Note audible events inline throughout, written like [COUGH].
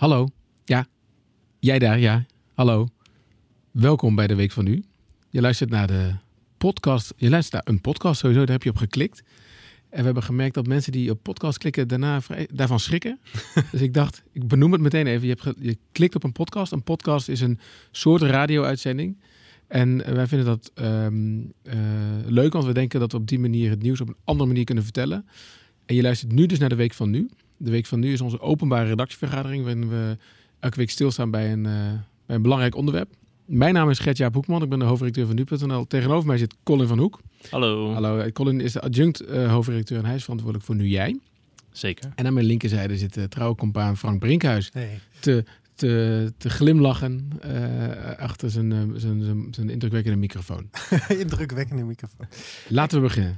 Hallo. Ja. Jij daar, ja. Hallo. Welkom bij de Week van Nu. Je luistert naar de podcast. Je luistert naar een podcast sowieso, daar heb je op geklikt. En we hebben gemerkt dat mensen die op podcast klikken daarna vrij, daarvan schrikken. [LAUGHS] dus ik dacht, ik benoem het meteen even. Je, hebt je klikt op een podcast. Een podcast is een soort radio-uitzending. En eh, wij vinden dat ehm, eh, leuk, want we denken dat we op die manier het nieuws op een andere manier kunnen vertellen. En je luistert nu dus naar de Week van Nu. De Week van Nu is onze openbare redactievergadering, waarin we elke week stilstaan bij een, eh, bij een belangrijk onderwerp. Mijn naam is Gert-Jaap Hoekman, ik ben de hoofdredacteur van Nu.nl. Tegenover mij zit Colin van Hoek. Hallo. Hallo, eh, Colin is de adjunct eh, hoofdredacteur en hij is verantwoordelijk voor Nu Jij. Zeker. En aan mijn linkerzijde zit de trouwe compaan Frank Brinkhuis Nee. te, te, te glimlachen eh, achter zijn, eh, zijn, zijn, zijn indrukwekkende microfoon. [LAUGHS] Indrukwekkende microfoon. Laten we beginnen.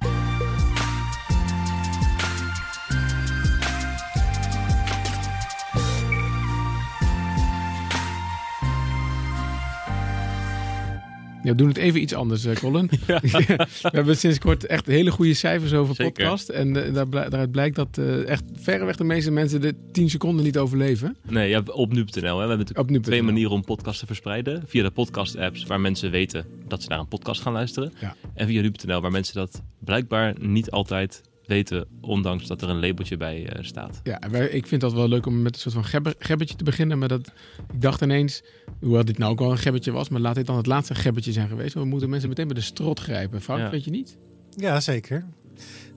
Ja, we doen het even iets anders, eh, Colin. [LAUGHS] [LAUGHS] we hebben sinds kort echt hele goede cijfers over Zeker. podcast. En eh, daar daaruit blijkt dat eh, echt verreweg de meeste mensen de 10 seconden niet overleven. Nee, ja, op nu.nl. Hè. We hebben natuurlijk twee manieren om podcasts te verspreiden. Via de podcast-apps, waar mensen weten dat ze naar een podcast gaan luisteren. Ja. En via nu.nl, waar mensen dat blijkbaar niet altijd weten, ondanks dat er een labeltje bij staat. Ja, wij- ik vind dat wel leuk om met een soort van gebber, gebbetje te beginnen. Maar dat, ik dacht ineens, hoewel dit nou ook wel een gebbetje was, maar laat dit dan het laatste gebbetje zijn geweest. Want we moeten mensen meteen bij de strot grijpen. Frank, Ja. weet je niet? Ja, zeker.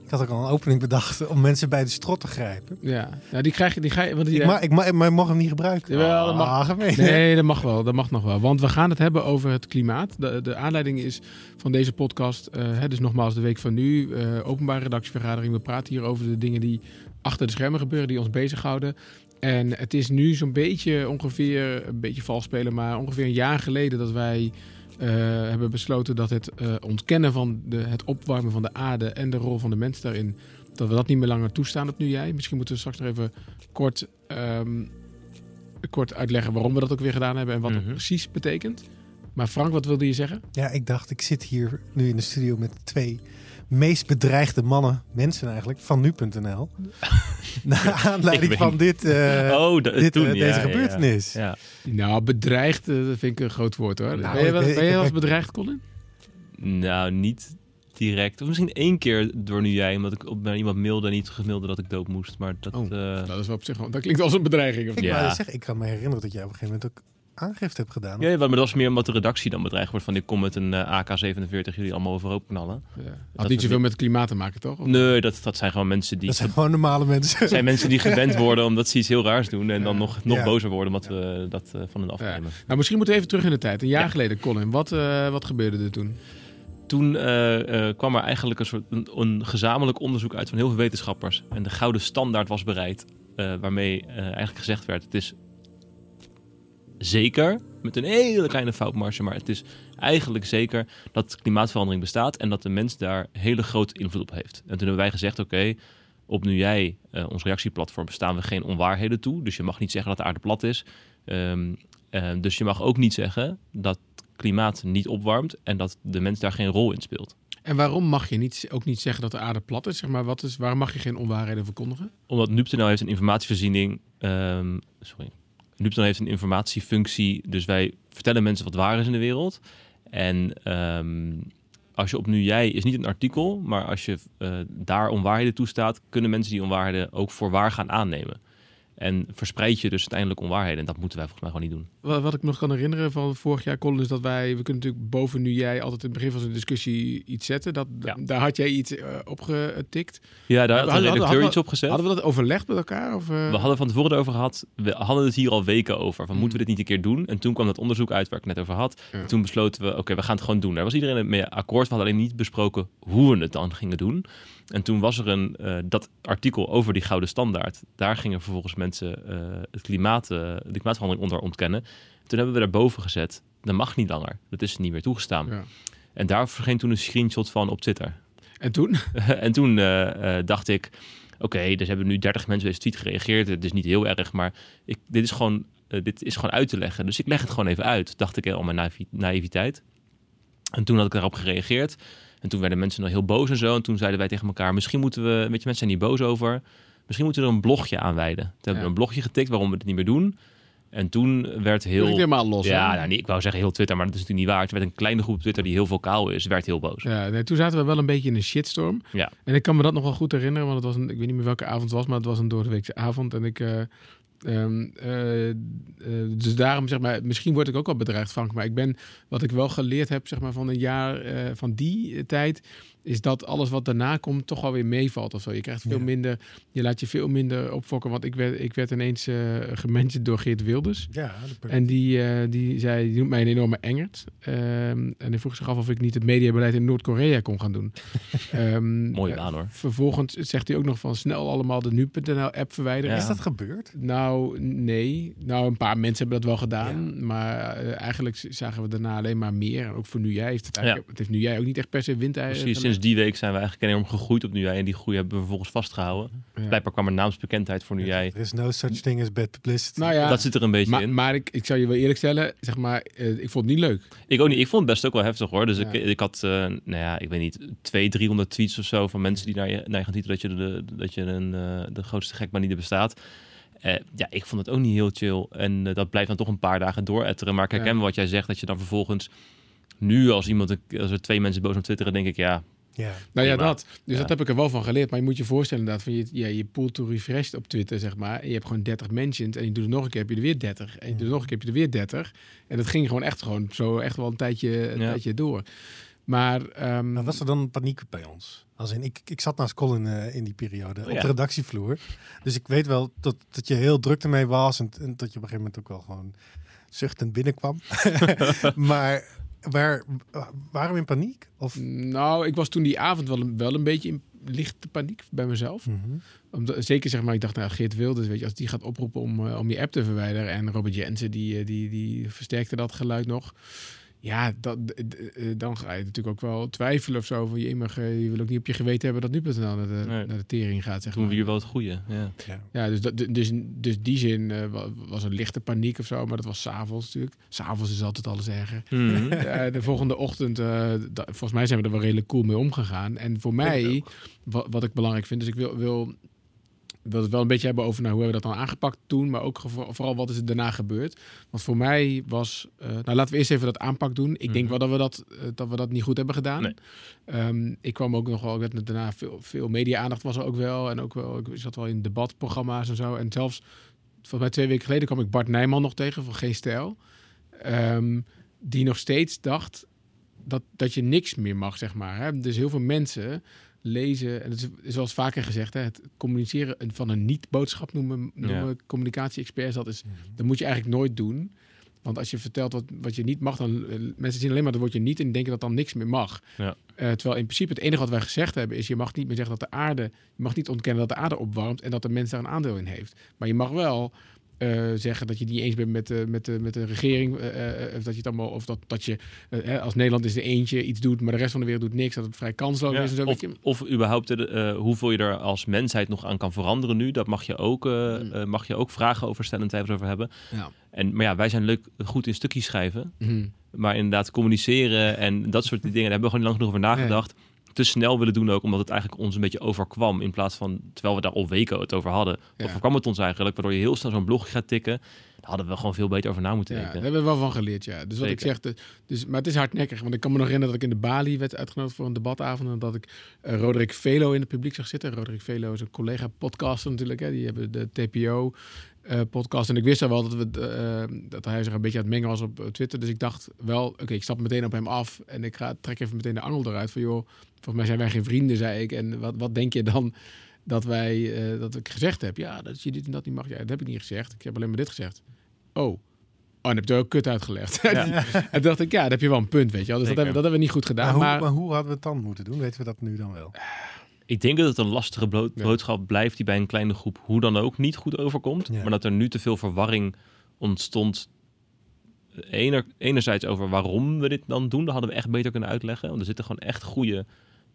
Ik had ook al een opening bedacht om mensen bij de strot te grijpen. Ja, nou, die krijg je, die ga je, want die, Ik, mag, ik, mag, maar ik mag hem niet gebruiken. Jawel, dat mag. Ah. Nee, dat mag wel. Dat mag nog wel. Want we gaan het hebben over het klimaat. De, de aanleiding is van deze podcast. eh, hè, dus nogmaals, de week van nu. eh, openbare redactievergadering. We praten hier over de dingen die achter de schermen gebeuren, die ons bezighouden. En het is nu zo'n beetje ongeveer, een beetje vals spelen, maar ongeveer een jaar geleden dat wij eh, hebben besloten dat het eh, ontkennen van de, het opwarmen van de aarde en de rol van de mens daarin, dat we dat niet meer langer toestaan op nu jij. Misschien moeten we straks nog even kort ehm, kort uitleggen waarom we dat ook weer gedaan hebben en wat Mhm. dat precies betekent. Maar Frank, wat wilde je zeggen? Ja, ik dacht, ik zit hier nu in de studio met twee meest bedreigde mannen, mensen eigenlijk, van nu.nl. [LAUGHS] Naar aanleiding van dit, eh, oh, da- dit, toen, eh, ja, deze ja. gebeurtenis. Ja. Nou, bedreigd, dat vind ik een groot woord hoor. Nou, ben je wel, ik- ben je ik- wel eens ik- bedreigd, Colin? Nou, niet direct. Of misschien één keer door nu jij, omdat ik op naar iemand mailde en niet gemailde dat ik dood moest. Maar dat... Oh. eh, Dat is wel op zich wel, dat klinkt als een bedreiging. Of Ik? Ja. zeggen, ik kan me herinneren dat jij op een gegeven moment ook aangifte hebt gedaan. Ja, maar dat was meer omdat de redactie dan bedreigd wordt van ik kom met een eh, AK-47 jullie allemaal overhoop knallen. Ja. Had Dat niet is zoveel met het klimaat te maken, toch? Of- Nee, dat, dat zijn gewoon mensen die... Dat zijn gewoon normale mensen. zijn mensen die gewend [LAUGHS] worden omdat ze iets heel raars doen en dan nog, nog Ja. bozer worden omdat we dat eh, van hen afnemen. Nou, misschien moeten we even terug in de tijd. Een jaar Ja. geleden, Colin. Wat, eh, wat gebeurde er toen? Toen eh, eh, kwam er eigenlijk een soort een, een gezamenlijk onderzoek uit van heel veel wetenschappers en de gouden standaard was bereid, eh, waarmee eigenlijk gezegd werd: het is zeker met een hele kleine foutmarge, maar het is eigenlijk zeker dat klimaatverandering bestaat en dat de mens daar hele grote invloed op heeft. En toen hebben wij gezegd: oké. op nu jij, eh, ons reactieplatform, staan we geen onwaarheden toe. Dus je mag niet zeggen dat de aarde plat is. Ehm, eh, dus je mag ook niet zeggen dat klimaat niet opwarmt en dat de mens daar geen rol in speelt. En waarom mag je niet, ook niet zeggen dat de aarde plat is? Zeg maar, wat is waarom mag je geen onwaarheden verkondigen? Omdat nu.nl heeft een informatievoorziening. ehm sorry. nu.nl heeft een informatiefunctie. Dus wij vertellen mensen wat waar is in de wereld. En ehm, als je op nu jij is niet een artikel, maar als je eh, daar onwaarheden toestaat, kunnen mensen die onwaarheden ook voor waar gaan aannemen. En verspreid je dus uiteindelijk onwaarheden. En dat moeten wij volgens mij gewoon niet doen. Wat, wat ik me nog kan herinneren van vorig jaar, Colin, is dat wij... We kunnen natuurlijk boven nu jij altijd in het begin van zo'n discussie iets zetten. Dat, Ja. Daar had jij iets eh, opgetikt. Ja, daar had hadden- redacteur iets opgezet. Hadden we dat overlegd met elkaar? Of, eh? We hadden van tevoren erover gehad. We hadden het hier al weken over. Van Mm. moeten we dit niet een keer doen? En toen kwam dat onderzoek uit waar ik net over had. Ja. En toen besloten we, oké, we gaan het gewoon doen. Daar was iedereen het mee akkoord. We hadden alleen niet besproken hoe we het dan gingen doen. En toen was er een, eh, dat artikel over die gouden standaard. Daar gingen vervolgens mensen eh, het klimaat, eh, de klimaatverandering onder ontkennen. Toen hebben we daarboven gezet. Dat mag niet langer. Dat is niet meer toegestaan. Ja. En daar verscheen toen een screenshot van op Twitter. [LAUGHS] En toen? [LAUGHS] en toen dacht ik, oké, dus hebben nu 30 mensen deze tweet gereageerd. Het is niet heel erg, maar ik, dit, is gewoon, dit is gewoon uit te leggen. Dus ik leg het gewoon even uit, dacht ik al mijn naïviteit. En toen had ik daarop gereageerd. En toen werden mensen nog heel boos en zo. En toen zeiden wij tegen elkaar, misschien moeten we, weet je, mensen zijn hier boos over. misschien moeten we er een blogje aan wijden. Toen hebben we een blogje getikt waarom we het niet meer doen. En toen werd Heel... helemaal los. ja, nou, niet, ik wou zeggen heel Twitter, maar dat is natuurlijk niet waar. Toen werd een kleine groep op Twitter die heel vocaal is, werd heel boos. Ja, nee, toen zaten we wel een beetje in een shitstorm. Ja. En ik kan me dat nog wel goed herinneren, want het was een, ik weet niet meer welke avond het was, maar het was een doordeweekse avond. En ik, eh, ehm, eh, eh, dus daarom zeg maar, misschien word ik ook wel bedreigd, Frank, maar ik ben, wat ik wel geleerd heb, zeg maar, van een jaar, eh, van die tijd, is dat alles wat daarna komt toch alweer meevalt of zo. Je krijgt veel Ja. minder, je laat je veel minder opfokken, want ik werd, ik werd ineens eh gemanaged door Geert Wilders. Ja, de- En die, eh, die zei, die noemt mij een enorme engert. Ehm, en die vroeg zich af of ik niet het mediabeleid in Noord-Korea kon gaan doen. [LAUGHS] Ehm, Mooie eh, baan, hoor. Vervolgens zegt hij ook nog van snel allemaal de nu.nl app verwijderen. Ja. Is dat gebeurd? Nou, nee. Nou, een paar mensen hebben dat wel gedaan. Maar eigenlijk zagen we daarna alleen maar meer. En ook voor nu jij heeft het eigenlijk, het heeft nu jij ook niet echt per se wind Precies, sinds die week zijn we eigenlijk enorm gegroeid op nu jij. En die groei hebben we vervolgens vastgehouden. Blijkbaar kwam er naamsbekendheid voor nu jij. Er is no such thing as bad publicity. Nou ja, Dat zit er een beetje maar, in. maar ik, ik zou je wel eerlijk stellen, zeg maar, eh, ik vond het niet leuk. Ik ook niet. Ik vond het best ook wel heftig hoor. Dus Ja. ik, ik had, eh, nou ja, ik weet niet, 200, 300 tweets of zo van mensen die naar je, naar je gaan titelen dat je, de, dat je een, eh, de grootste gek maar niet er bestaat. Eh, ja, ik vond het ook niet heel chill. En dat blijft dan toch een paar dagen dooretteren. Maar ik herken Ja. wat jij zegt, dat je dan vervolgens nu als iemand, als er twee mensen boos op twitteren, denk ik ja, Ja. Nou ja, dat. Dus Ja. dat heb ik er wel van geleerd. Maar je moet je voorstellen inderdaad, van je, ja, je pull to refresh op Twitter, zeg maar. En je hebt gewoon 30 mentions en je doet het nog een keer, heb je er weer 30. En je doet het nog een keer, heb je er weer 30. En dat ging gewoon echt gewoon zo echt wel een tijdje, een Ja. tijdje door. Maar, ehm, Maar was er dan paniek bij ons? Als in, ik, ik zat naast Colin eh, in die periode Oh, op ja. de redactievloer. Dus ik weet wel dat, dat je heel druk ermee was. En, en dat je op een gegeven moment ook wel gewoon zuchtend binnenkwam. [LAUGHS] [LAUGHS] maar waar, waren we in paniek? Of, nou, ik was toen die avond wel een, wel een beetje in lichte paniek bij mezelf. Mhm. Omdat, zeker zeg maar, ik dacht, nou, Geert Wilders, weet je, als die gaat oproepen om, eh, om je app te verwijderen. En Robert Jensen, die, eh, die, die versterkte dat geluid nog. Ja, dat, eh, dan ga je natuurlijk ook wel twijfelen of zo. Van je, mag, eh, je wil ook niet op je geweten hebben dat nu.nl naar de, Nee. naar de tering gaat, zeg doen maar. we hier wel het goede. Ja. ja. Ja, dus, dat, dus, dus die zin eh, wa- was een lichte paniek of zo. Maar dat was s'avonds natuurlijk. S'avonds is altijd alles erger. Mhm. [LAUGHS] De volgende ochtend, eh, volgens mij zijn we er wel redelijk cool mee omgegaan. En voor mij, wat, wat ik belangrijk vind, dus ik wil, wil, wil het wel een beetje hebben over nou, hoe hebben we dat dan aangepakt toen, maar ook vooral wat is er daarna gebeurd. Want voor mij was, eh, nou laten we eerst even dat aanpak doen. Ik denk Mhm. wel dat we dat, eh, dat we dat niet goed hebben gedaan. Nee. Ehm, ik kwam ook nog wel, ik werd daarna veel, veel media-aandacht was er ook wel. En ook wel, ik zat wel in debatprogramma's en zo. En zelfs, volgens mij twee weken geleden kwam ik Bart Nijman nog tegen van Geen Stijl. Ehm, die nog steeds dacht dat, dat je niks meer mag, zeg maar. Hè? Dus heel veel mensen lezen, en het is zoals vaker gezegd, hè, het communiceren van een niet-boodschap noemen, noemen communicatie-experts, dat, is, dat moet je eigenlijk nooit doen. Want als je vertelt wat, wat je niet mag, dan eh, mensen zien alleen maar dat woordje niet en denken dat dan niks meer mag. Ja. Eh, terwijl in principe het enige wat wij gezegd hebben is: je mag niet meer zeggen dat de aarde, je mag niet ontkennen dat de aarde opwarmt en dat de mens daar een aandeel in heeft. Maar je mag wel eh, zeggen dat je het niet eens bent met de, met de, met de regering, of dat je het allemaal, of dat, dat je als Nederland is er eentje iets doet, maar de rest van de wereld doet niks, dat het vrij kansloos Ja, is. En zo, of, je. of überhaupt hoeveel je er als mensheid nog aan kan veranderen nu. Dat mag je ook, Mm. mag je ook vragen over stellen en twijfels over hebben. Ja. En, maar ja, wij zijn leuk goed in stukjes schrijven. Mhm. Maar inderdaad communiceren en dat soort [LAUGHS] dingen, daar hebben we gewoon niet lang genoeg over nagedacht. Te snel willen doen ook, omdat het eigenlijk ons een beetje overkwam. In plaats van, terwijl we daar al weken het over hadden, Ja. overkwam het ons eigenlijk. Waardoor je heel snel zo'n blogje gaat tikken. Daar hadden we gewoon veel beter over na moeten Ja, daar denken. hebben we wel van geleerd, ja. Dus wat ik zeg, dus, maar het is hardnekkig. Want ik kan me nog herinneren dat ik in de Bali werd uitgenodigd voor een debatavond. En dat ik eh, Roderick Velo in het publiek zag zitten. Roderick Velo is een collega-podcaster natuurlijk. Hè. Die hebben de TPO-podcast. en ik wist al wel dat, we, eh, dat hij zich een beetje aan het mengen was op eh, Twitter. Dus ik dacht wel, oké, ik stap meteen op hem af. En ik ga, trek even meteen de angel eruit. Van joh, volgens mij zijn wij geen vrienden, zei ik. En wat, wat denk je dan [LAUGHS] dat wij, eh, dat ik gezegd heb? Ja, dat je dit en dat niet mag. Ja, dat heb ik niet gezegd. Ik heb alleen maar dit gezegd. Oh. Oh, en heb je ook kut uitgelegd. Ja. [LAUGHS] en toen dacht ik, ja, dan heb je wel een punt, weet je wel. Dus dat hebben, dat hebben we niet goed maar, gedaan. hoe, Maar, maar hoe hadden we het dan moeten doen? Weten we dat nu dan wel? Ik denk dat het een lastige boodschap blijft die bij een kleine groep hoe dan ook niet goed overkomt. Ja. Maar dat er nu te veel verwarring ontstond. Ener, enerzijds over waarom we dit dan doen, dat hadden we echt beter kunnen uitleggen. Want er zitten gewoon echt goede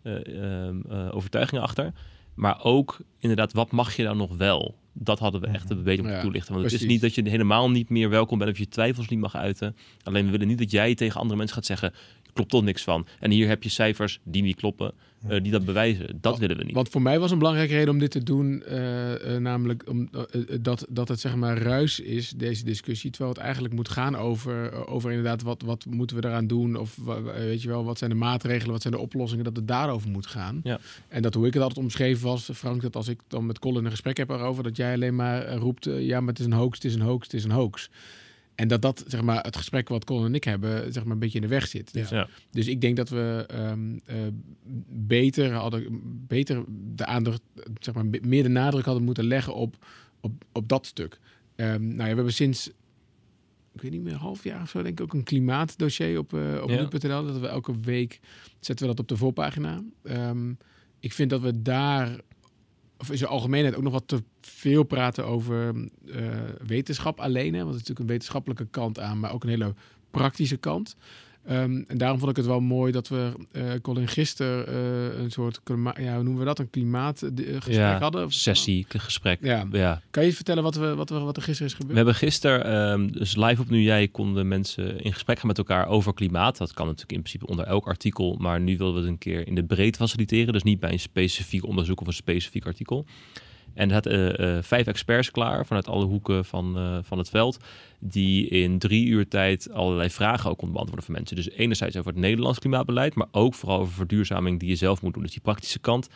eh, ehm, eh, overtuigingen achter. Maar ook inderdaad, wat mag je dan nog wel? Dat hadden we echt beter moeten Mhm. Ja, toelichten. Want het is niet dat je helemaal niet meer welkom bent of je twijfels niet mag uiten. Alleen we willen niet dat jij tegen andere mensen gaat zeggen... klopt toch niks van. En hier heb je cijfers die niet kloppen, eh, die dat bewijzen. Dat willen we niet. Want voor mij was een belangrijke reden om dit te doen, eh, eh, namelijk om, dat, dat het zeg maar ruis is, deze discussie. Terwijl het eigenlijk moet gaan over, over inderdaad wat, wat moeten we eraan doen. Of weet je wel, wat zijn de maatregelen, wat zijn de oplossingen, dat het daarover moet gaan. Ja. En dat hoe ik het altijd omschreven was, Frank, dat als ik dan met Colin een gesprek heb erover, dat jij alleen maar roept, ja, maar het is een hoax, het is een hoax, het is een hoax. En dat dat, zeg maar, het gesprek wat Colin en ik hebben, zeg maar, een beetje in de weg zit. Dus, Ja. dus ik denk dat we ehm, eh, beter hadden, beter de aandacht, zeg maar, meer de nadruk hadden moeten leggen op, op, op dat stuk. Ehm, nou ja, we hebben sinds, ik weet niet meer, een half jaar of zo, denk ik, ook een klimaatdossier op, eh op Ja. nu.nl. Dat we elke week zetten we dat op de voorpagina. Ehm, ik vind dat we daar, of in zijn algemeenheid, ook nog wat te veel praten over eh, wetenschap alleen. Hè? Want het is natuurlijk een wetenschappelijke kant aan, maar ook een hele praktische kant. Ehm, en daarom vond ik het wel mooi dat we, eh Colin, gisteren eh, een soort, ja, hoe noemen we dat, een klimaatgesprek Ja, hadden? Of- Sessie, gesprek. Ja. ja. Kan je vertellen wat, we, wat, we, wat er gisteren is We gebeurd? hebben gisteren, ehm, dus live op Nu Jij, konden mensen in gesprek gaan met elkaar over klimaat. Dat kan natuurlijk in principe onder elk artikel, maar nu wilden we het een keer in de breedte faciliteren. Dus niet bij een specifiek onderzoek of een specifiek artikel. En er zaten eh, eh, vijf experts klaar vanuit alle hoeken van, eh, van het veld. Die in drie uur tijd allerlei vragen ook konden beantwoorden van mensen. Dus enerzijds over het Nederlands klimaatbeleid, maar ook vooral over verduurzaming die je zelf moet doen. Dus die praktische kant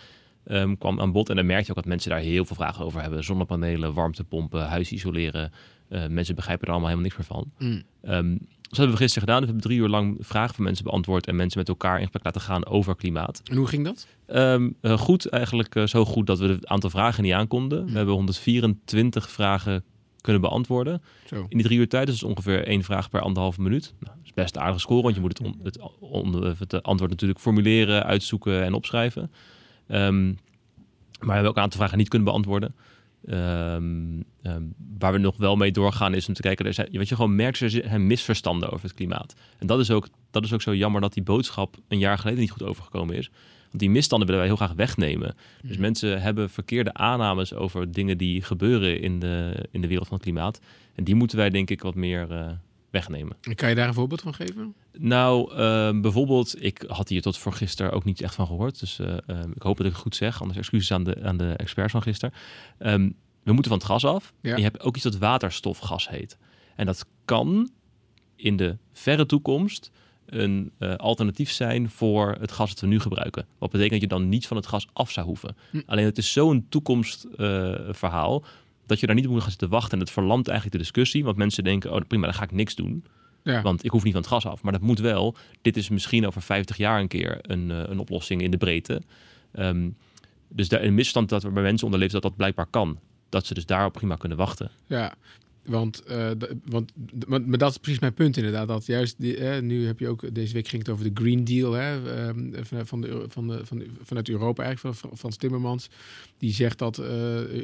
ehm, kwam aan bod. En dan merk je ook dat mensen daar heel veel vragen over hebben. Zonnepanelen, warmtepompen, huis isoleren. Eh, mensen begrijpen er allemaal helemaal niks meer van. Mm. Ehm, dat hebben we gisteren gedaan. We hebben drie uur lang vragen van mensen beantwoord en mensen met elkaar in gesprek laten gaan over klimaat. En hoe ging dat? Ehm, eh, goed, eigenlijk eh, zo goed dat we het aantal vragen niet aankonden. Mm. We hebben 124 vragen kunnen beantwoorden Zo. in die drie uur tijd. Dus ongeveer één vraag per anderhalve minuut. Nou, dat is best een aardige score, want je moet het, on- het, on- het antwoord natuurlijk formuleren, uitzoeken en opschrijven. Ehm, maar we hebben ook een aantal vragen niet kunnen beantwoorden. Ehm, ehm, waar we nog wel mee doorgaan is om te kijken, er zijn, je gewoon merkt, er zijn misverstanden over het klimaat. En dat is, ook, dat is ook zo jammer dat die boodschap een jaar geleden niet goed overgekomen is. Want die misstanden willen wij heel graag wegnemen. Dus Mhm. mensen hebben verkeerde aannames over dingen die gebeuren in de, in de wereld van het klimaat. En die moeten wij denk ik wat meer eh, wegnemen. En Kan je daar een voorbeeld van geven? Nou, ehm, bijvoorbeeld, ik had hier tot voor gisteren ook niet echt van gehoord. Dus eh, ehm, ik hoop dat ik het goed zeg. Anders excuses aan de, aan de experts van gisteren. Ehm, we moeten van het gas af. Ja. En je hebt ook iets dat waterstofgas heet. En dat kan in de verre toekomst een eh, alternatief zijn voor het gas dat we nu gebruiken. Wat betekent dat je dan niet van het gas af zou hoeven. Hm. Alleen het is zo'n toekomstverhaal dat je daar niet op moet gaan zitten wachten. En het verlamt eigenlijk de discussie. Want mensen denken, oh prima, dan ga ik niks doen. Ja. Want ik hoef niet van het gas af. Maar dat moet wel. Dit is misschien over 50 jaar een keer een, eh, een oplossing in de breedte. Ehm, dus daar, een misstand dat er bij mensen onder leeft dat dat blijkbaar kan. Dat ze dus daarop prima kunnen wachten. Ja, want, eh, want maar, dat is precies mijn punt inderdaad. Dat juist die, eh, nu heb je ook deze week ging het over de Green Deal hè, ehm, van, van de, van de, van de, vanuit Europa eigenlijk van Frans Timmermans. Die zegt dat eh,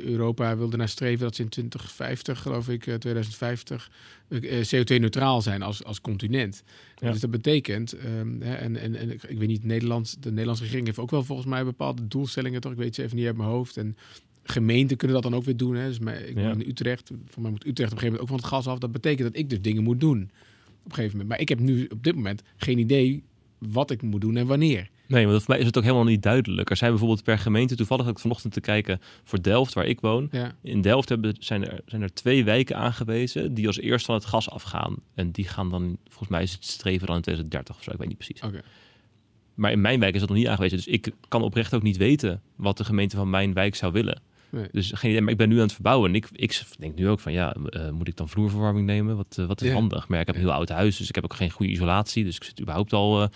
Europa wilde naar streven dat ze in 2050 geloof ik eh, 2050 eh, CO2-neutraal zijn als, als continent. Ja. Dus dat betekent ehm, hè, en, en, en ik, ik weet niet Nederland, de Nederlandse regering heeft ook wel volgens mij bepaalde doelstellingen toch. Ik weet ze even niet uit mijn hoofd en gemeenten kunnen dat dan ook weer doen. Hè. Dus mij, ik Ja. in Utrecht. Voor mij moet Utrecht op een gegeven moment ook van het gas af. Dat betekent dat ik dus dingen moet doen. Op een gegeven moment. Maar ik heb nu op dit moment geen idee wat ik moet doen en wanneer. Nee, maar voor mij is het ook helemaal niet duidelijk. Er zijn bijvoorbeeld per gemeente, toevallig ook vanochtend te kijken voor Delft, waar ik woon. Ja. In Delft hebben, zijn, er, zijn er twee wijken aangewezen die als eerst van het gas afgaan. En die gaan dan, volgens mij is het streven dan in 2030 of zo, ik weet niet precies. Oké. Maar in mijn wijk is dat nog niet aangewezen. Dus ik kan oprecht ook niet weten wat de gemeente van mijn wijk zou willen. Nee. Dus geen idee, maar ik ben nu aan het verbouwen. En ik, ik denk nu ook van, ja, eh, moet ik dan vloerverwarming nemen? Wat, eh, wat is Ja. handig? Maar ja, ik heb een heel oud huis, dus ik heb ook geen goede isolatie. Dus ik zit überhaupt al eh,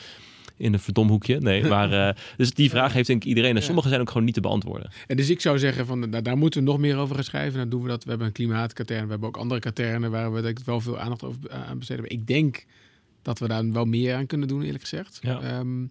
in een verdomhoekje. Nee, [LAUGHS] maar dus die vraag heeft denk ik iedereen. En sommige zijn ook gewoon niet te beantwoorden. En dus ik zou zeggen, van, nou, daar moeten we nog meer over gaan schrijven. Dan doen we dat. We hebben een klimaatkatern. We hebben ook andere katernen waar we denk ik wel veel aandacht over, aan besteden. Maar ik denk dat we daar wel meer aan kunnen doen, eerlijk gezegd. Ja. Ehm,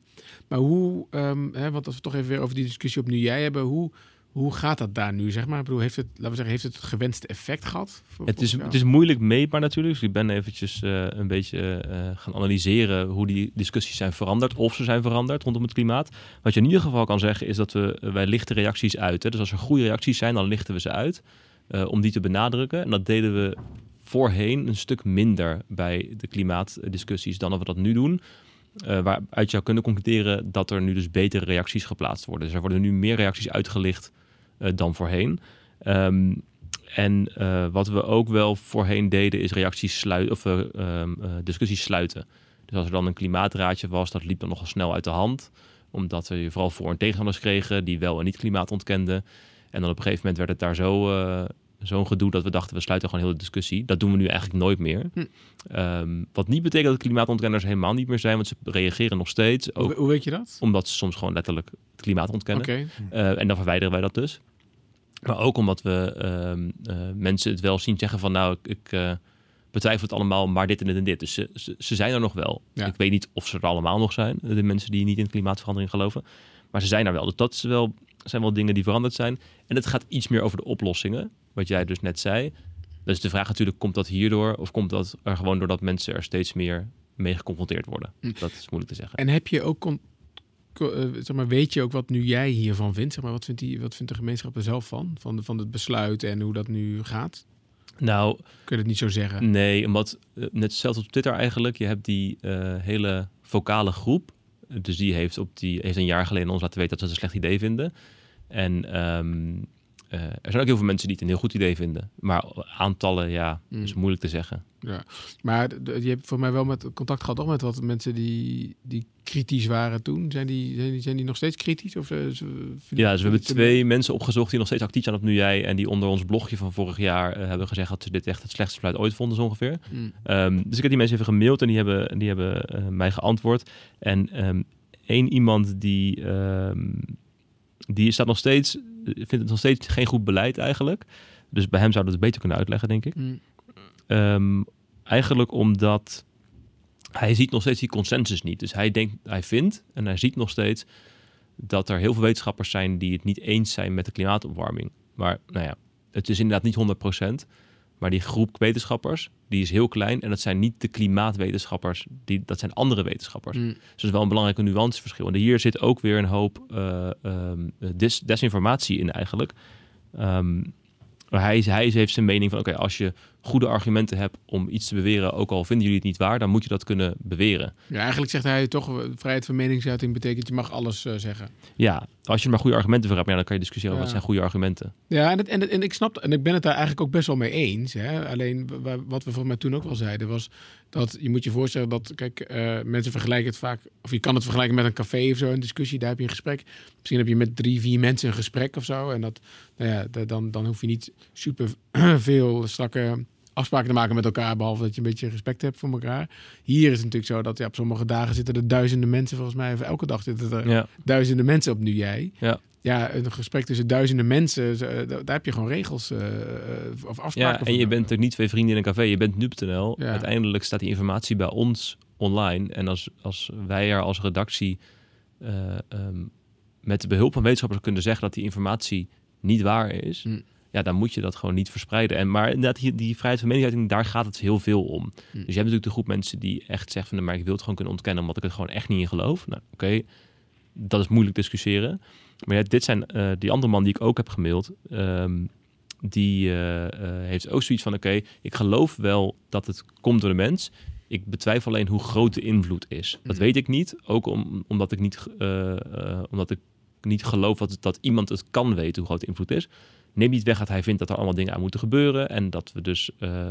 maar hoe, ehm, hè, want als we toch even weer over die discussie op nu jij hebben, hoe, hoe gaat dat daar nu, zeg maar? Ik bedoel, heeft het, laten we zeggen, heeft het het gewenste effect gehad? voor- Het is, jou? het is moeilijk meetbaar natuurlijk. Dus ik ben eventjes eh, een beetje eh, gaan analyseren hoe die discussies zijn veranderd. Of ze zijn veranderd rondom het klimaat. Wat je in ieder geval kan zeggen is dat we, wij lichten reacties uit. Hè. Dus als er goede reacties zijn, dan lichten we ze uit. eh, om die te benadrukken. En dat deden we voorheen een stuk minder bij de klimaatdiscussies dan dat we dat nu doen. eh, waaruit je zou kunnen concluderen dat er nu dus betere reacties geplaatst worden. Dus er worden nu meer reacties uitgelicht eh, dan voorheen. Ehm, en eh, wat we ook wel voorheen deden, is reacties sluiten of eh, ehm, eh, discussies sluiten. Dus als er dan een klimaatraadje was, dat liep dan nogal snel uit de hand. Omdat we vooral voor- en tegenstanders kregen die wel en niet klimaat ontkenden. En dan op een gegeven moment werd het daar zo, eh, zo'n gedoe dat we dachten, we sluiten gewoon heel de discussie. Dat doen we nu eigenlijk nooit meer. Hm. Ehm, wat niet betekent dat klimaatontkenners helemaal niet meer zijn, want ze reageren nog steeds. Ook Hoe, hoe weet je dat? omdat ze soms gewoon letterlijk het klimaat ontkennen. Eh, en dan verwijderen wij dat dus. Maar ook omdat we ehm, eh, mensen het wel zien zeggen van nou, ik, ik eh, betwijfel het allemaal, maar dit en dit en dit. Dus ze, ze, ze zijn er nog wel. Ja. Ik weet niet of ze er allemaal nog zijn, de mensen die niet in klimaatverandering geloven. Maar ze zijn er wel. Dus dat is wel, zijn wel dingen die veranderd zijn. En het gaat iets meer over de oplossingen, wat jij dus net zei. Dus de vraag natuurlijk, komt dat hierdoor? Of komt dat er gewoon doordat mensen er steeds meer mee geconfronteerd worden? Hm. Dat is moeilijk te zeggen. En heb je ook, eh, zeg maar, weet je ook wat nu jij hiervan vindt? Zeg maar, wat, vindt die, wat vindt de gemeenschap er zelf van? Van, de, van het besluit en hoe dat nu gaat? Nou, Kun je het niet zo zeggen? Nee, omdat eh, net hetzelfde op Twitter eigenlijk. Je hebt die eh, hele vocale groep. Dus die heeft, op die heeft een jaar geleden ons laten weten dat ze het een slecht idee vinden. En ehm, eh, er zijn ook heel veel mensen die het een heel goed idee vinden. Maar aantallen, ja, Mm. is moeilijk te zeggen. Ja. Maar je hebt voor mij wel met contact gehad toch met wat mensen die, die kritisch waren toen. Zijn die, zijn die, zijn die nog steeds kritisch? Of, eh, Ja, dus we hebben twee mensen opgezocht die nog steeds actief zijn op Nu Jij. En die onder ons blogje van vorig jaar eh, hebben gezegd dat ze dit echt het slechtste besluit ooit vonden, zo ongeveer. Mm. Ehm, dus ik heb die mensen even gemaild en die hebben, die hebben mij geantwoord. En ehm, één iemand die, ehm, die staat nog steeds, vindt het nog steeds geen goed beleid eigenlijk. Dus bij hem zouden we het beter kunnen uitleggen, denk ik. Mm. Ehm, eigenlijk omdat hij ziet nog steeds die consensus niet. Dus hij denkt, hij vindt en hij ziet nog steeds dat er heel veel wetenschappers zijn die het niet eens zijn met de klimaatopwarming. Maar nou ja, het is inderdaad niet 100%. Maar die groep wetenschappers, die is heel klein. En dat zijn niet de klimaatwetenschappers, die, dat zijn andere wetenschappers. Mm. Dus dat is wel een belangrijke nuanceverschil. En hier zit ook weer een hoop eh, ehm, desinformatie in eigenlijk. Ehm, maar hij, hij heeft zijn mening van, oké, als je goede argumenten hebt om iets te beweren, ook al vinden jullie het niet waar, dan moet je dat kunnen beweren. Ja, eigenlijk zegt hij toch, vrijheid van meningsuiting betekent je mag alles eh, zeggen. Ja, als je er maar goede argumenten voor hebt, ja, dan kan je discussiëren Ja. wat zijn goede argumenten. Ja, en, het, en, het- en ik snap, en ik ben het daar eigenlijk ook best wel mee eens. Hè? Alleen wa- wa- wat we volgens mij toen ook wel zeiden, was dat je moet je voorstellen dat, kijk, eh, mensen vergelijken het vaak, of je kan het vergelijken met een café of zo, een discussie, daar heb je een gesprek. Misschien heb je met drie, vier mensen een gesprek of zo. En dat, nou ja, da- dan, dan hoef je niet super [CLEARS THROAT] veel strakke afspraken te maken met elkaar, behalve dat je een beetje respect hebt voor elkaar. Hier is het natuurlijk zo dat ja, op sommige dagen zitten er duizenden mensen, volgens mij, of elke dag zitten er Ja, duizenden mensen op nu jij. Ja. Ja, een gesprek tussen duizenden mensen, eh, daar heb je gewoon regels eh, of afspraken ja voor en je bent er niet twee vrienden in een café, je bent nu.nl. Ja. Uiteindelijk staat die informatie bij ons online. En als, als wij er als redactie eh, ehm, met de behulp van wetenschappers kunnen zeggen dat die informatie niet waar is, Hm. Ja, dan moet je dat gewoon niet verspreiden. En, maar inderdaad, die, die vrijheid van meningsuiting, daar gaat het heel veel om. Dus je hebt natuurlijk de groep mensen die echt zeggen van, maar ik wil het gewoon kunnen ontkennen omdat ik het gewoon echt niet in geloof. Nou, oké, dat is moeilijk discussiëren. Maar ja, dit zijn eh, die andere man die ik ook heb gemaild. ehm, die eh, eh, heeft ook zoiets van: oké, ik geloof wel dat het komt door de mens. Ik betwijfel alleen hoe groot de invloed is. Dat Mhm. weet ik niet. Ook om, omdat, ik niet, omdat ik niet geloof dat, dat iemand het kan weten hoe groot de invloed is. Neem niet weg dat hij vindt dat er allemaal dingen aan moeten gebeuren. En dat we dus eh, eh,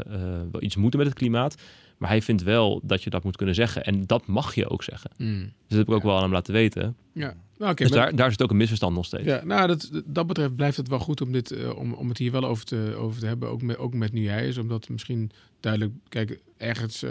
wel iets moeten met het klimaat. Maar hij vindt wel dat je dat moet kunnen zeggen. En dat mag je ook zeggen. Mm. Dus dat heb ik ook Ja. wel aan hem laten weten. Ja, nou, oké. dus maar- daar, daar zit ook een misverstand nog steeds. ja, nou, dat, dat betreft blijft het wel goed om, dit, eh, om, om het hier wel over te, over te hebben, ook met, ook met nu jij is. Omdat misschien duidelijk, kijk, ergens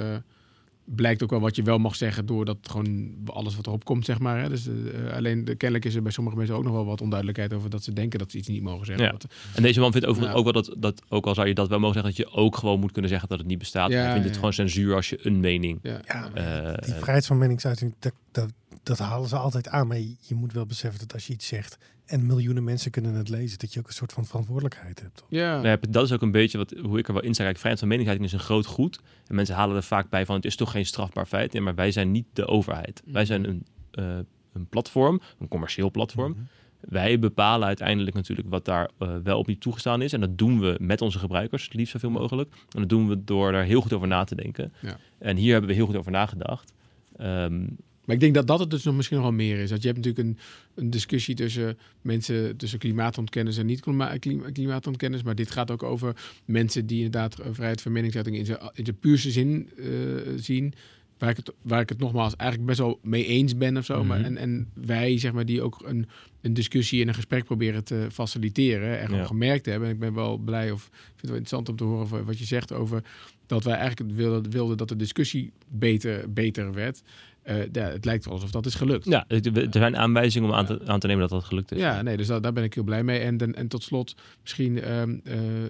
blijkt ook wel wat je wel mag zeggen doordat gewoon alles wat erop komt, zeg maar. Hè. Dus, eh, alleen de, kennelijk is er bij sommige mensen ook nog wel wat onduidelijkheid over dat ze denken dat ze iets niet mogen zeggen. Ja. Wat- En deze man vindt overigens Ja. ook wel dat, dat, ook al zou je dat wel mogen zeggen, dat je ook gewoon moet kunnen zeggen dat het niet bestaat. Ja, hij vindt het gewoon censuur als je een mening. ja, Ja, eh, Die eh, vrijheid van meningsuiting, dat, dat, dat halen ze altijd aan. Maar je, je moet wel beseffen dat als je iets zegt en miljoenen mensen kunnen het lezen, dat je ook een soort van verantwoordelijkheid hebt. ja. ja, dat is ook een beetje wat, hoe ik er wel in sta. Vrijheid van meningsuiting is een groot goed. En mensen halen er vaak bij van, het is toch geen strafbaar feit. Ja, maar wij zijn niet de overheid. Wij zijn een, eh, een platform, een commercieel platform. Mhm. Wij bepalen uiteindelijk natuurlijk wat daar eh, wel op niet toegestaan is. En dat doen we met onze gebruikers, het liefst zoveel mogelijk. En dat doen we door daar heel goed over na te denken. Ja. En hier hebben we heel goed over nagedacht. Ehm, Maar ik denk dat dat het dus nog misschien nog wel meer is. Dat je hebt natuurlijk een, een discussie tussen mensen, tussen klimaatontkenners en niet-klimaatontkenners. Maar dit gaat ook over mensen die inderdaad vrijheid van meningsuiting in zijn, in zijn puurste zin uh, zien. Waar ik, het, waar ik het nogmaals eigenlijk best wel mee eens ben of zo. maar, Mhm. en, en wij, zeg maar, die ook een, een discussie en een gesprek proberen te faciliteren. En Ja. gemerkt hebben. En ik ben wel blij of vind het wel interessant om te horen wat je zegt over dat wij eigenlijk wilden, wilden dat de discussie beter, beter werd. Eh, ja, het lijkt wel alsof dat is gelukt. Ja, er zijn aanwijzingen om aan te, aan te nemen dat dat gelukt is. Ja, nee, dus dat, daar ben ik heel blij mee. En, en, en tot slot, misschien ehm, eh, eh,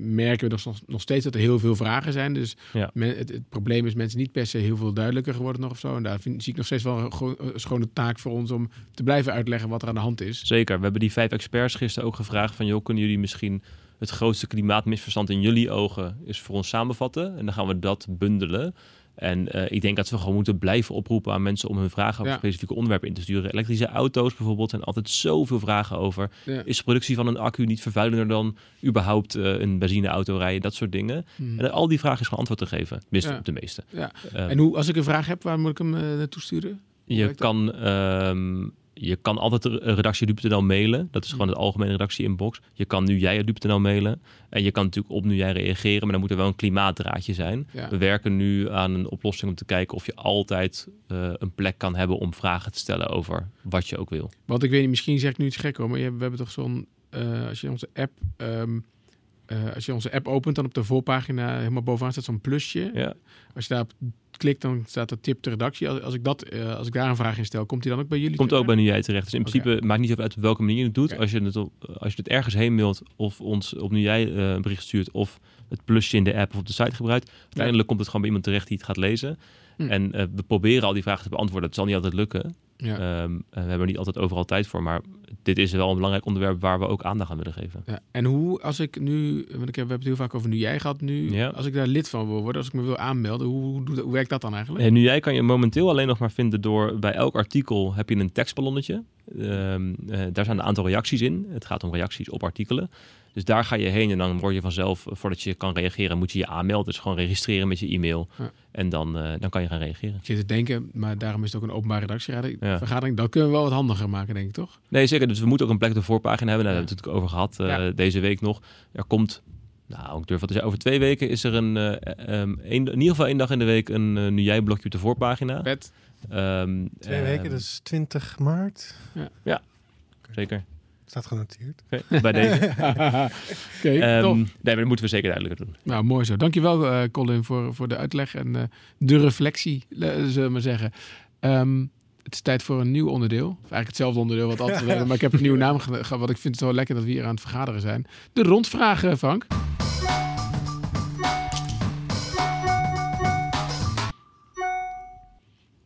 merken we nog, nog steeds dat er heel veel vragen zijn. Dus Ja. men- het, het probleem is mensen niet per se heel veel duidelijker geworden nog of zo. En daar vind, zie ik nog steeds wel een schone taak voor ons om te blijven uitleggen wat er aan de hand is. Zeker. We hebben die vijf experts gisteren ook gevraagd van... joh, kunnen jullie misschien het grootste klimaatmisverstand in jullie ogen... is voor ons samenvatten? En dan gaan we dat bundelen. En eh, ik denk dat we gewoon moeten blijven oproepen aan mensen... om hun vragen over Ja. specifieke onderwerpen in te sturen. Elektrische auto's bijvoorbeeld zijn altijd zoveel vragen over. Ja. Is de productie van een accu niet vervuilender dan überhaupt eh, een benzineauto rijden? Dat soort dingen. Hmm. En al die vragen is gewoon antwoord te geven. Tenminste, Ja. op de meeste. Ja. Eh, En hoe, als ik een vraag heb, waar moet ik hem naartoe sturen? je kan, ehm, je kan altijd de redactie Rup.nl mailen. Dat is gewoon het algemene redactie-inbox. Je kan nu jij Rup.nl mailen. En je kan natuurlijk op nu jij reageren. Maar dan moet er wel een klimaatdraadje zijn. Ja. We werken nu aan een oplossing om te kijken of je altijd eh, een plek kan hebben om vragen te stellen over wat je ook wil. Want ik weet niet, misschien zeg ik nu iets gek hoor, maar we hebben toch zo'n, eh, als je onze app, ehm, eh, als je onze app opent, dan op de voorpagina helemaal bovenaan staat zo'n plusje. Ja. Als je daarop klikt, dan staat er tip de redactie. Als, als ik dat, eh, als ik daar een vraag in stel, komt die dan ook bij jullie? Komt ook bij nu jij terecht. Dus in principe maakt niet uit uit welke manier je het doet. Als, je het op, als je het ergens heen mailt of ons op nu jij eh, een bericht stuurt of het plusje in de app of op de site gebruikt. Uiteindelijk komt het gewoon bij iemand terecht die het gaat lezen. Hm. En we proberen al die vragen te beantwoorden. Het zal niet altijd lukken. Ja. Ehm, we hebben er niet altijd overal tijd voor. Maar dit is wel een belangrijk onderwerp waar we ook aandacht aan willen geven. Ja, en hoe, als ik nu, want ik heb, we hebben het heel vaak over nu jij gehad nu, Ja. als ik daar lid van wil worden, als ik me wil aanmelden, hoe, hoe, hoe werkt dat dan eigenlijk? En nu jij kan je momenteel alleen nog maar vinden door bij elk artikel heb je een tekstballonnetje. Ehm, eh, daar zijn een aantal reacties in. Het gaat om reacties op artikelen. Dus daar ga je heen en dan word je vanzelf, eh, voordat je kan reageren, moet je je aanmelden. Dus gewoon registreren met je e-mail. Ja. En dan, eh, dan kan je gaan reageren. Ik zit te denken, maar daarom is het ook een openbare redactievergadering. Ja. Vergadering, dat kunnen we wel wat handiger maken, denk ik, toch? Nee, zeker. Dus we moeten ook een plek op de voorpagina hebben. Daar Ja. hebben we het natuurlijk over gehad eh, Ja. deze week nog. Er komt, nou, ik durf wat te zeggen, over twee weken is er een, eh, ehm, één- in ieder geval één dag in de week een eh, nu jij blokje op de voorpagina. Vet. Ehm, Twee ehm, weken, dus 20 maart. Zeker. Staat genoteerd. Oké, bij deze. [LAUGHS] Oké, Ehm, tof. nee, maar dat moeten we zeker duidelijker doen. Nou, mooi zo. Dankjewel, eh Colin, voor, voor de uitleg en eh, de reflectie, eh, zullen we maar zeggen. Ehm, het is tijd voor een nieuw onderdeel. Of eigenlijk hetzelfde onderdeel wat altijd [LAUGHS] maar ik heb een nieuwe naam ge- ge- Want ik vind het zo lekker dat we hier aan het vergaderen zijn. De rondvragen, Frank.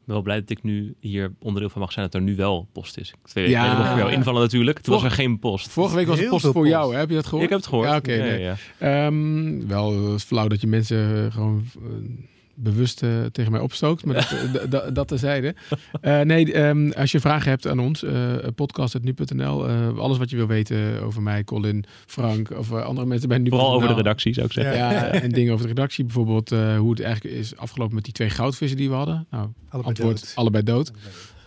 Ben wel blij dat ik nu hier onderdeel van mag zijn dat er nu wel post is. Twee weken Ja. ik voor jou invallen natuurlijk. Toen was er geen post. Vorige week was het post voor post. jou, hè? heb je dat gehoord? Ik heb het gehoord. Ja, oké. Nee. Ehm, wel is flauw dat je mensen eh, gewoon eh, bewust eh, tegen mij opstookt, maar dat, eh, dat terzijde. Eh nee, ehm, als je vragen hebt aan ons, uh, podcast.nu.nl, eh, alles wat je wil weten over mij, Colin, Frank of andere mensen bij nu. Vooral over de redactie zou ik zeggen. Ja, en dingen over de redactie, bijvoorbeeld eh, hoe het eigenlijk is afgelopen met die twee goudvissen die we hadden. Nou, Allebei antwoord, dood. allebei dood.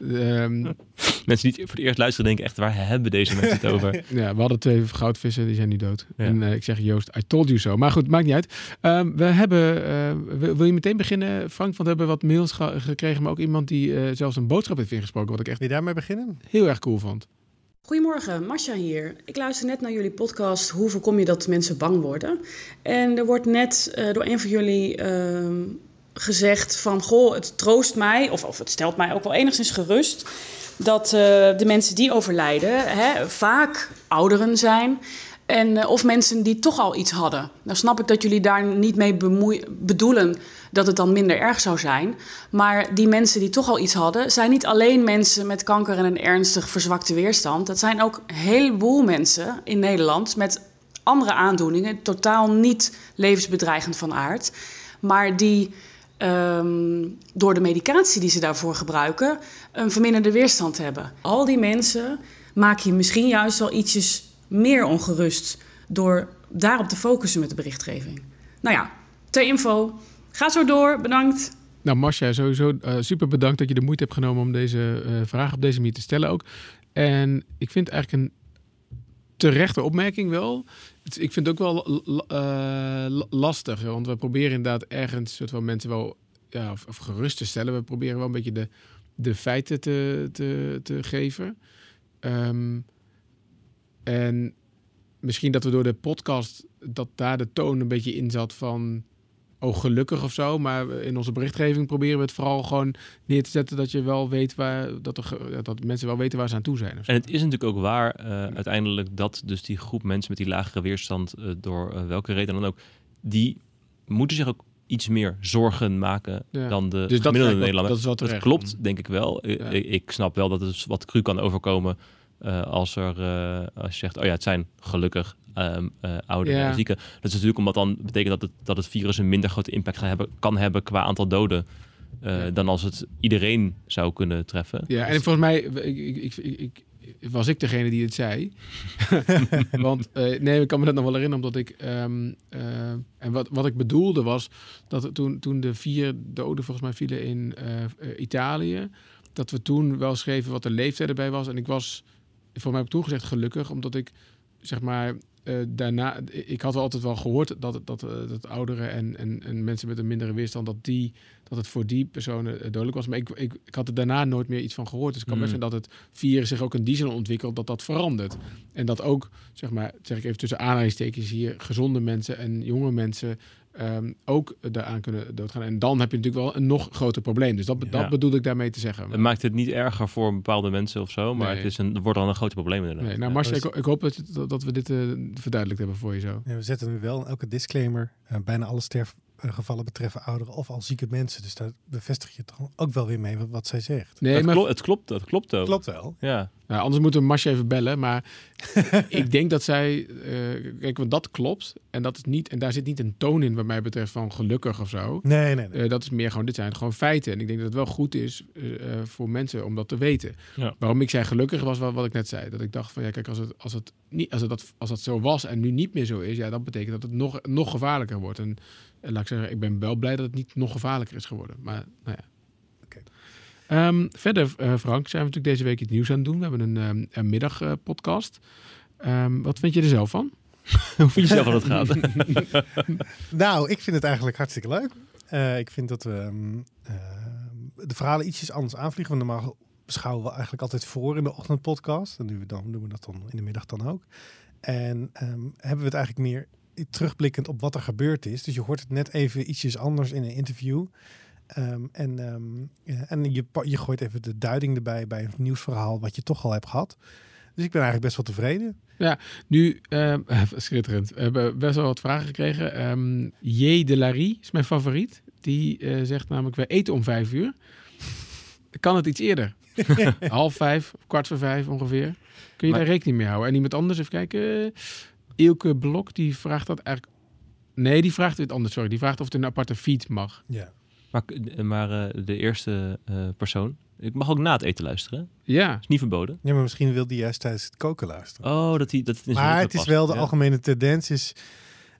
Ehm, [LAUGHS] Mensen die voor het eerst luisteren denken echt, waar hebben deze mensen het over? [LAUGHS] Ja, we hadden twee goudvissen, die zijn nu dood. Ja. En eh, ik zeg Joost, I told you so. Maar goed, maakt niet uit. Ehm, we hebben, eh, wil, wil je meteen beginnen, Frank? Want we hebben wat mails ge- gekregen, maar ook iemand die eh, zelfs een boodschap heeft ingesproken, wat ik echt Wil je daarmee beginnen? heel erg cool vond. Goedemorgen, Masha hier. Ik luister net naar jullie podcast Hoe voorkom je dat mensen bang worden? En er wordt net eh, door een van jullie ehm, gezegd van... Goh, het troost mij, of, of het stelt mij ook wel enigszins gerust... dat eh, de mensen die overlijden hè, vaak ouderen zijn... En, eh, of mensen die toch al iets hadden. Nou snap ik dat jullie daar niet mee bedoelen dat het dan minder erg zou zijn. Maar die mensen die toch al iets hadden, zijn niet alleen mensen met kanker en een ernstig verzwakte weerstand. Dat zijn ook een heleboel mensen in Nederland met andere aandoeningen, totaal niet levensbedreigend van aard. Maar die ehm, door de medicatie die ze daarvoor gebruiken, een verminderde weerstand hebben. Al die mensen maak je misschien juist wel ietsjes meer ongerust door daarop te focussen met de berichtgeving. Nou ja, ter info. Ga zo door. Bedankt. Nou, Marcia, sowieso eh, super bedankt dat je de moeite hebt genomen om deze eh, vraag op deze manier te stellen ook. En ik vind eigenlijk een terechte opmerking wel. Ik vind het ook wel eh, lastig, want we proberen inderdaad ergens soort van mensen wel ja, of, of gerust te stellen. We proberen wel een beetje de, de feiten te, te, te geven. Ehm, en misschien dat we door de podcast, dat daar de toon een beetje in zat van oh gelukkig of zo. Maar in onze berichtgeving proberen we het vooral gewoon neer te zetten dat je wel weet waar dat, er, dat mensen wel weten waar ze aan toe zijn. En het is natuurlijk ook waar eh, uiteindelijk dat dus die groep mensen met die lagere weerstand, eh, door eh, welke reden dan ook, die moeten zich ook iets meer zorgen maken Ja. dan de Dus gemiddelde wel- Nederlander. dat Dat klopt, denk ik wel. Ja. Ik, ik snap wel dat het wat cru kan overkomen als, er, als je zegt, oh ja, het zijn gelukkig eh ouderen en zieken. Dat is natuurlijk omdat dan betekent dat het, dat het virus een minder grote impact gaat hebben, kan hebben qua aantal doden. eh, Ja. Dan als het iedereen zou kunnen treffen. Ja, en volgens mij ik, ik, ik, was ik degene die het zei. [LAUGHS] Want eh, nee, ik kan me dat nog wel herinneren, omdat ik. ehm, eh, en wat, wat ik bedoelde was dat toen, toen de vier doden volgens mij vielen in Italië, dat we toen wel schreven wat de leeftijd erbij was. En ik was, voor mij heb ik toen gezegd gelukkig, omdat ik zeg maar. Eh, daarna, ik had altijd wel gehoord dat, dat, eh, dat ouderen en, en, en mensen met een mindere weerstand, dat, die, dat het voor die personen eh, dodelijk was. Maar ik, ik, ik had er daarna nooit meer iets van gehoord. Dus het kan best Mm. zijn dat het virus zich ook in die zin ontwikkelt dat dat verandert. En dat ook, zeg maar, zeg ik even tussen aanhalingstekens hier, gezonde mensen en jonge mensen ehm, ook daaraan kunnen doodgaan. En dan heb je natuurlijk wel een nog groter probleem. Dus dat, be- Ja. dat bedoelde ik daarmee te zeggen. Het maakt het niet erger voor bepaalde mensen of zo, maar Nee. het, is een, het wordt dan een groot probleem inderdaad. Nee, nou Ja. Marcia, dat ik, ik hoop dat, dat- we dit eh, verduidelijkt hebben voor je zo. Ja, we zetten nu wel in elke disclaimer. eh, bijna alle sterfgevallen betreffen ouderen of al zieke mensen. Dus daar bevestig je toch ook wel weer mee wat, wat zij zegt. Nee, het, maar klo- het klopt, dat klopt ook. Klopt wel. Ja. Nou, anders moeten we Marcia even bellen. Maar [LAUGHS] ik denk dat zij. eh, kijk, want dat klopt. En, dat is niet, en daar zit niet een toon in, wat mij betreft, van gelukkig of zo. Nee, nee, nee. Eh, dat is meer gewoon, dit zijn gewoon feiten. En ik denk dat het wel goed is eh, eh, voor mensen om dat te weten. Ja. Waarom ik zei gelukkig was wat, wat ik net zei. Dat ik dacht van ja, kijk, als het, als het, niet, als het, dat, als dat zo was en nu niet meer zo is, ja, dan betekent dat het nog, nog gevaarlijker wordt. En, eh, laat ik zeggen, ik ben wel blij dat het niet nog gevaarlijker is geworden. Maar nou ja. Oké. Ehm, verder, eh, Frank, zijn we natuurlijk deze week iets nieuws aan het doen. We hebben een, ehm, een middagpodcast. Ehm, wat vind je er zelf van? [LAUGHS] Hoe vind je zelf dat het gaat? [LAUGHS] Nou, ik vind het eigenlijk hartstikke leuk. Eh, ik vind dat we ehm, eh, de verhalen ietsjes anders aanvliegen. Want normaal beschouwen we eigenlijk altijd voor in de ochtendpodcast. En nu dan doen we dat dan in de middag dan ook. En ehm, hebben we het eigenlijk meer terugblikkend op wat er gebeurd is. Dus je hoort het net even ietsjes anders in een interview. Ehm, en ehm, ja, en je, je gooit even de duiding erbij bij een nieuwsverhaal wat je toch al hebt gehad. Dus ik ben eigenlijk best wel tevreden. Nu, ehm, [LAUGHS] schitterend. We hebben best wel wat vragen gekregen. Ehm J. de Larie is mijn favoriet. Die eh, zegt namelijk, we eten om vijf uur. Kan het iets eerder? [LAUGHS] Half vijf, kwart voor vijf ongeveer. Kun je Maar- daar rekening mee houden? En iemand anders, even kijken. Ilke Blok, die vraagt dat eigenlijk... Nee, die vraagt het anders, sorry. Die vraagt of het een aparte feed mag. Ja. maar maar eh, de eerste eh, persoon, ik mag ook na het eten luisteren. Ja, is niet verboden. ja, maar misschien wil die juist tijdens het koken luisteren. Oh, dat, die, dat zijn Maar het is wel de Ja. algemene tendens is,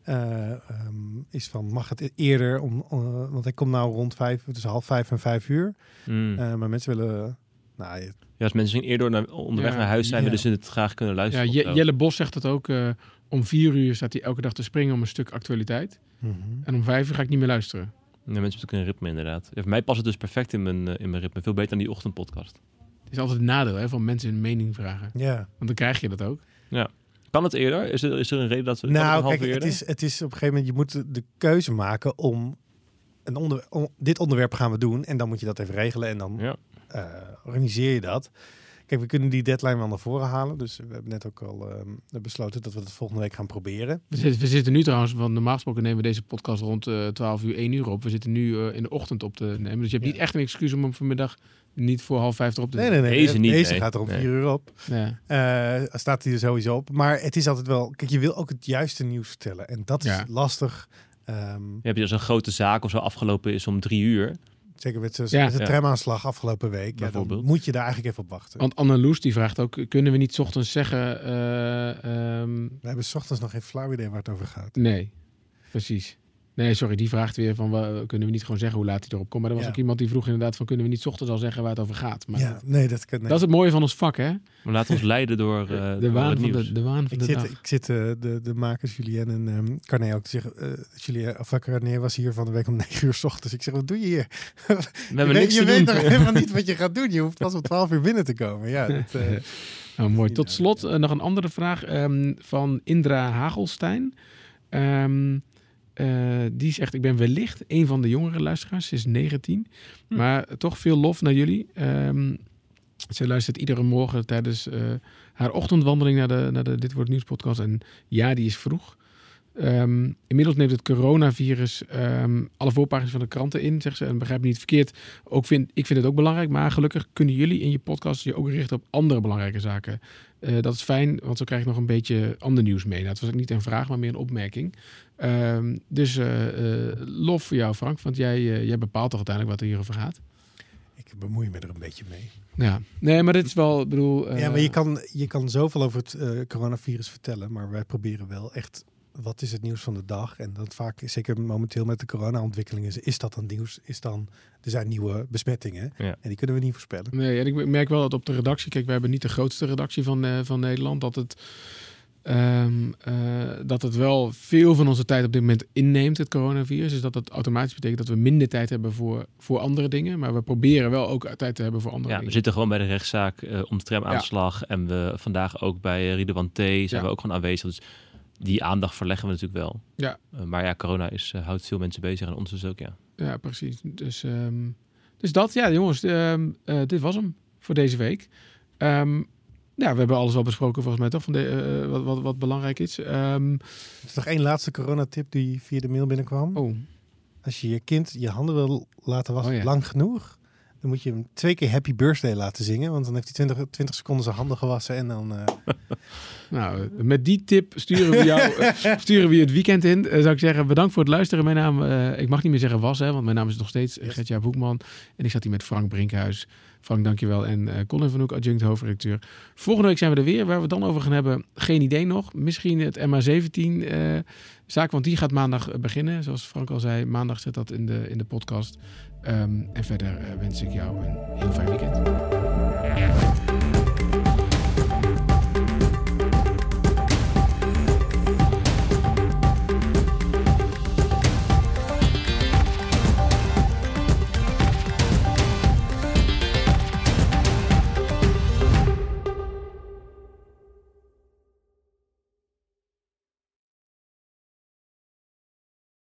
eh, ehm, is van mag het eerder om, want ik kom nou rond vijf, dus half vijf en vijf uur. Mm. Eh, maar mensen willen, nou, je- Ja, als mensen eerder naar, onderweg Ja, naar huis zijn, ja. willen ze het graag kunnen ja luisteren. zo. Jelle Bos zegt het ook. eh, om vier uur staat hij elke dag te springen om een stuk actualiteit. En om vijf uur ga ik niet meer luisteren. Ja, mensen hebben ook een ritme inderdaad. Ja, voor mij past het dus perfect in mijn, eh, in mijn ritme. Veel beter dan die ochtendpodcast. Het is altijd een nadeel hè, van mensen hun mening vragen. ja. Want dan krijg je dat ook. Kan het eerder? Is er, is er een reden dat het een Nou, half kijk, uur het is, het is op een gegeven moment, je moet de keuze maken om, een onder, om dit onderwerp gaan we doen en dan moet je dat even regelen en dan Ja. eh, organiseer je dat. Kijk, we kunnen die deadline wel naar voren halen. Dus we hebben net ook al ehm, besloten dat we het volgende week gaan proberen. We zitten, we zitten nu trouwens, want normaal gesproken nemen we deze podcast rond eh 12 uur, 1 uur op. We zitten nu eh, in de ochtend op te nemen. Dus je hebt Ja. niet echt een excuus om hem vanmiddag niet voor half vijf erop te Nee, nee, nee. Deze niet, Deze nee. gaat er om Nee. vier uur op. Ja. Eh, staat hij er sowieso op. Maar het is altijd wel... Kijk, je wil ook het juiste nieuws vertellen. En dat is Ja. lastig. Ehm, Heb je als een grote zaak of zo afgelopen is om drie uur? Zeker met, Ja. de Ja. tramaanslag afgelopen week. Ja, dan Bijvoorbeeld. moet je daar eigenlijk even op wachten. Want Anneloes die vraagt ook, kunnen we niet 's ochtends zeggen... eh, ehm, We hebben 's ochtends nog geen flauw idee waar het over gaat. nee, precies. Nee, sorry, die vraagt weer van, kunnen we niet gewoon zeggen hoe laat hij erop komt? Maar er was Ja. ook iemand die vroeg inderdaad van, kunnen we niet 's ochtends al zeggen waar het over gaat? Maar ja, nee, dat kan. nee. dat is het mooie van ons vak, hè? We laten ons leiden door, eh, de, door waan van de, de waan van Ik de zit, dag. ik zit eh, de, de makers Julien en ehm Carné ook te zeggen. eh Julien, of Carné was hier van de week om [LAUGHS] 9 uur s ochtends. Ik zeg, wat doe je hier? We je hebben weet, niks je te weet toch helemaal niet wat je gaat doen. Je hoeft pas om 12 uur binnen te komen. Ja, dat, eh, [LAUGHS] Nou, mooi. Tot slot nog een andere vraag ehm, van Indra Hagelstein. Ehm, eh, die zegt, ik ben wellicht een van de jongere luisteraars. Ze is 19. Hm. Maar toch veel lof naar jullie. Ehm ze luistert iedere morgen tijdens eh, haar ochtendwandeling naar de, naar de Dit Wordt Nieuws podcast. En ja, die is vroeg. Ehm, inmiddels neemt het coronavirus ehm, alle voorpagina's van de kranten in, zegt ze. En begrijp me niet verkeerd. Ook vind, ik vind het ook belangrijk, maar gelukkig kunnen jullie in je podcast je ook richten op andere belangrijke zaken. Eh, dat is fijn, want zo krijg je nog een beetje ander nieuws mee. Nou, het was ook niet een vraag, maar meer een opmerking. Ehm, dus eh, eh, lof voor jou, Frank, want jij, jij bepaalt toch uiteindelijk wat er hierover gaat. ik bemoei me er een beetje mee. Ja, nee, maar dit is wel, ik bedoel... ja, maar je kan, je kan zoveel over het coronavirus vertellen. Maar wij proberen wel echt, wat is het nieuws van de dag? En dat vaak, zeker momenteel met de corona-ontwikkelingen, is, is dat dan nieuws? Is dan, er zijn nieuwe besmettingen. Ja. En die kunnen we niet voorspellen. Nee, en ik merk wel dat op de redactie, kijk, wij hebben niet de grootste redactie van, eh, van Nederland, dat het, ehm, eh, dat het wel veel van onze tijd op dit moment inneemt, het coronavirus. Dus dat dat automatisch betekent dat we minder tijd hebben voor, voor andere dingen. Maar we proberen wel ook tijd te hebben voor andere Ja, we dingen. zitten gewoon bij de rechtszaak eh, om de tramaanslag. En we vandaag ook bij uh, Riedewan T. zijn Ja. we ook gewoon aanwezig. Dus die aandacht verleggen we natuurlijk wel. Ja. Eh, maar ja, corona is, eh, houdt veel mensen bezig en ons dus ook, ja. Ja, precies. Dus, ehm, dus dat, ja, jongens, ehm, eh, dit was hem voor deze week. Ehm, ja, we hebben alles wel besproken volgens mij toch, van de, eh, wat, wat, wat belangrijk is. Ehm, Er is nog één laatste coronatip die via de mail binnenkwam. oh, Als je je kind je handen wil laten wassen Oh ja. lang genoeg, dan moet je hem twee keer Happy Birthday laten zingen. Want dan heeft hij 20, 20 seconden zijn handen gewassen en dan... eh, [LAUGHS] nou, met die tip sturen we jou [LAUGHS] eh, sturen we je het weekend in. Eh, zou ik zeggen, bedankt voor het luisteren. Mijn naam, ik mag niet meer zeggen was, hè, want mijn naam is nog steeds Yes. Gertja Boekman. En ik zat hier met Frank Brinkhuis. Frank, dankjewel. En eh Colin van Hoek, adjunct hoofdredacteur. Volgende week zijn we er weer. Waar we het dan over gaan hebben, geen idee nog. Misschien het MA17 eh, want die gaat maandag eh, beginnen. Zoals Frank al zei, maandag zit dat in de, in de podcast. Ehm, en verder wens ik jou een heel fijn weekend.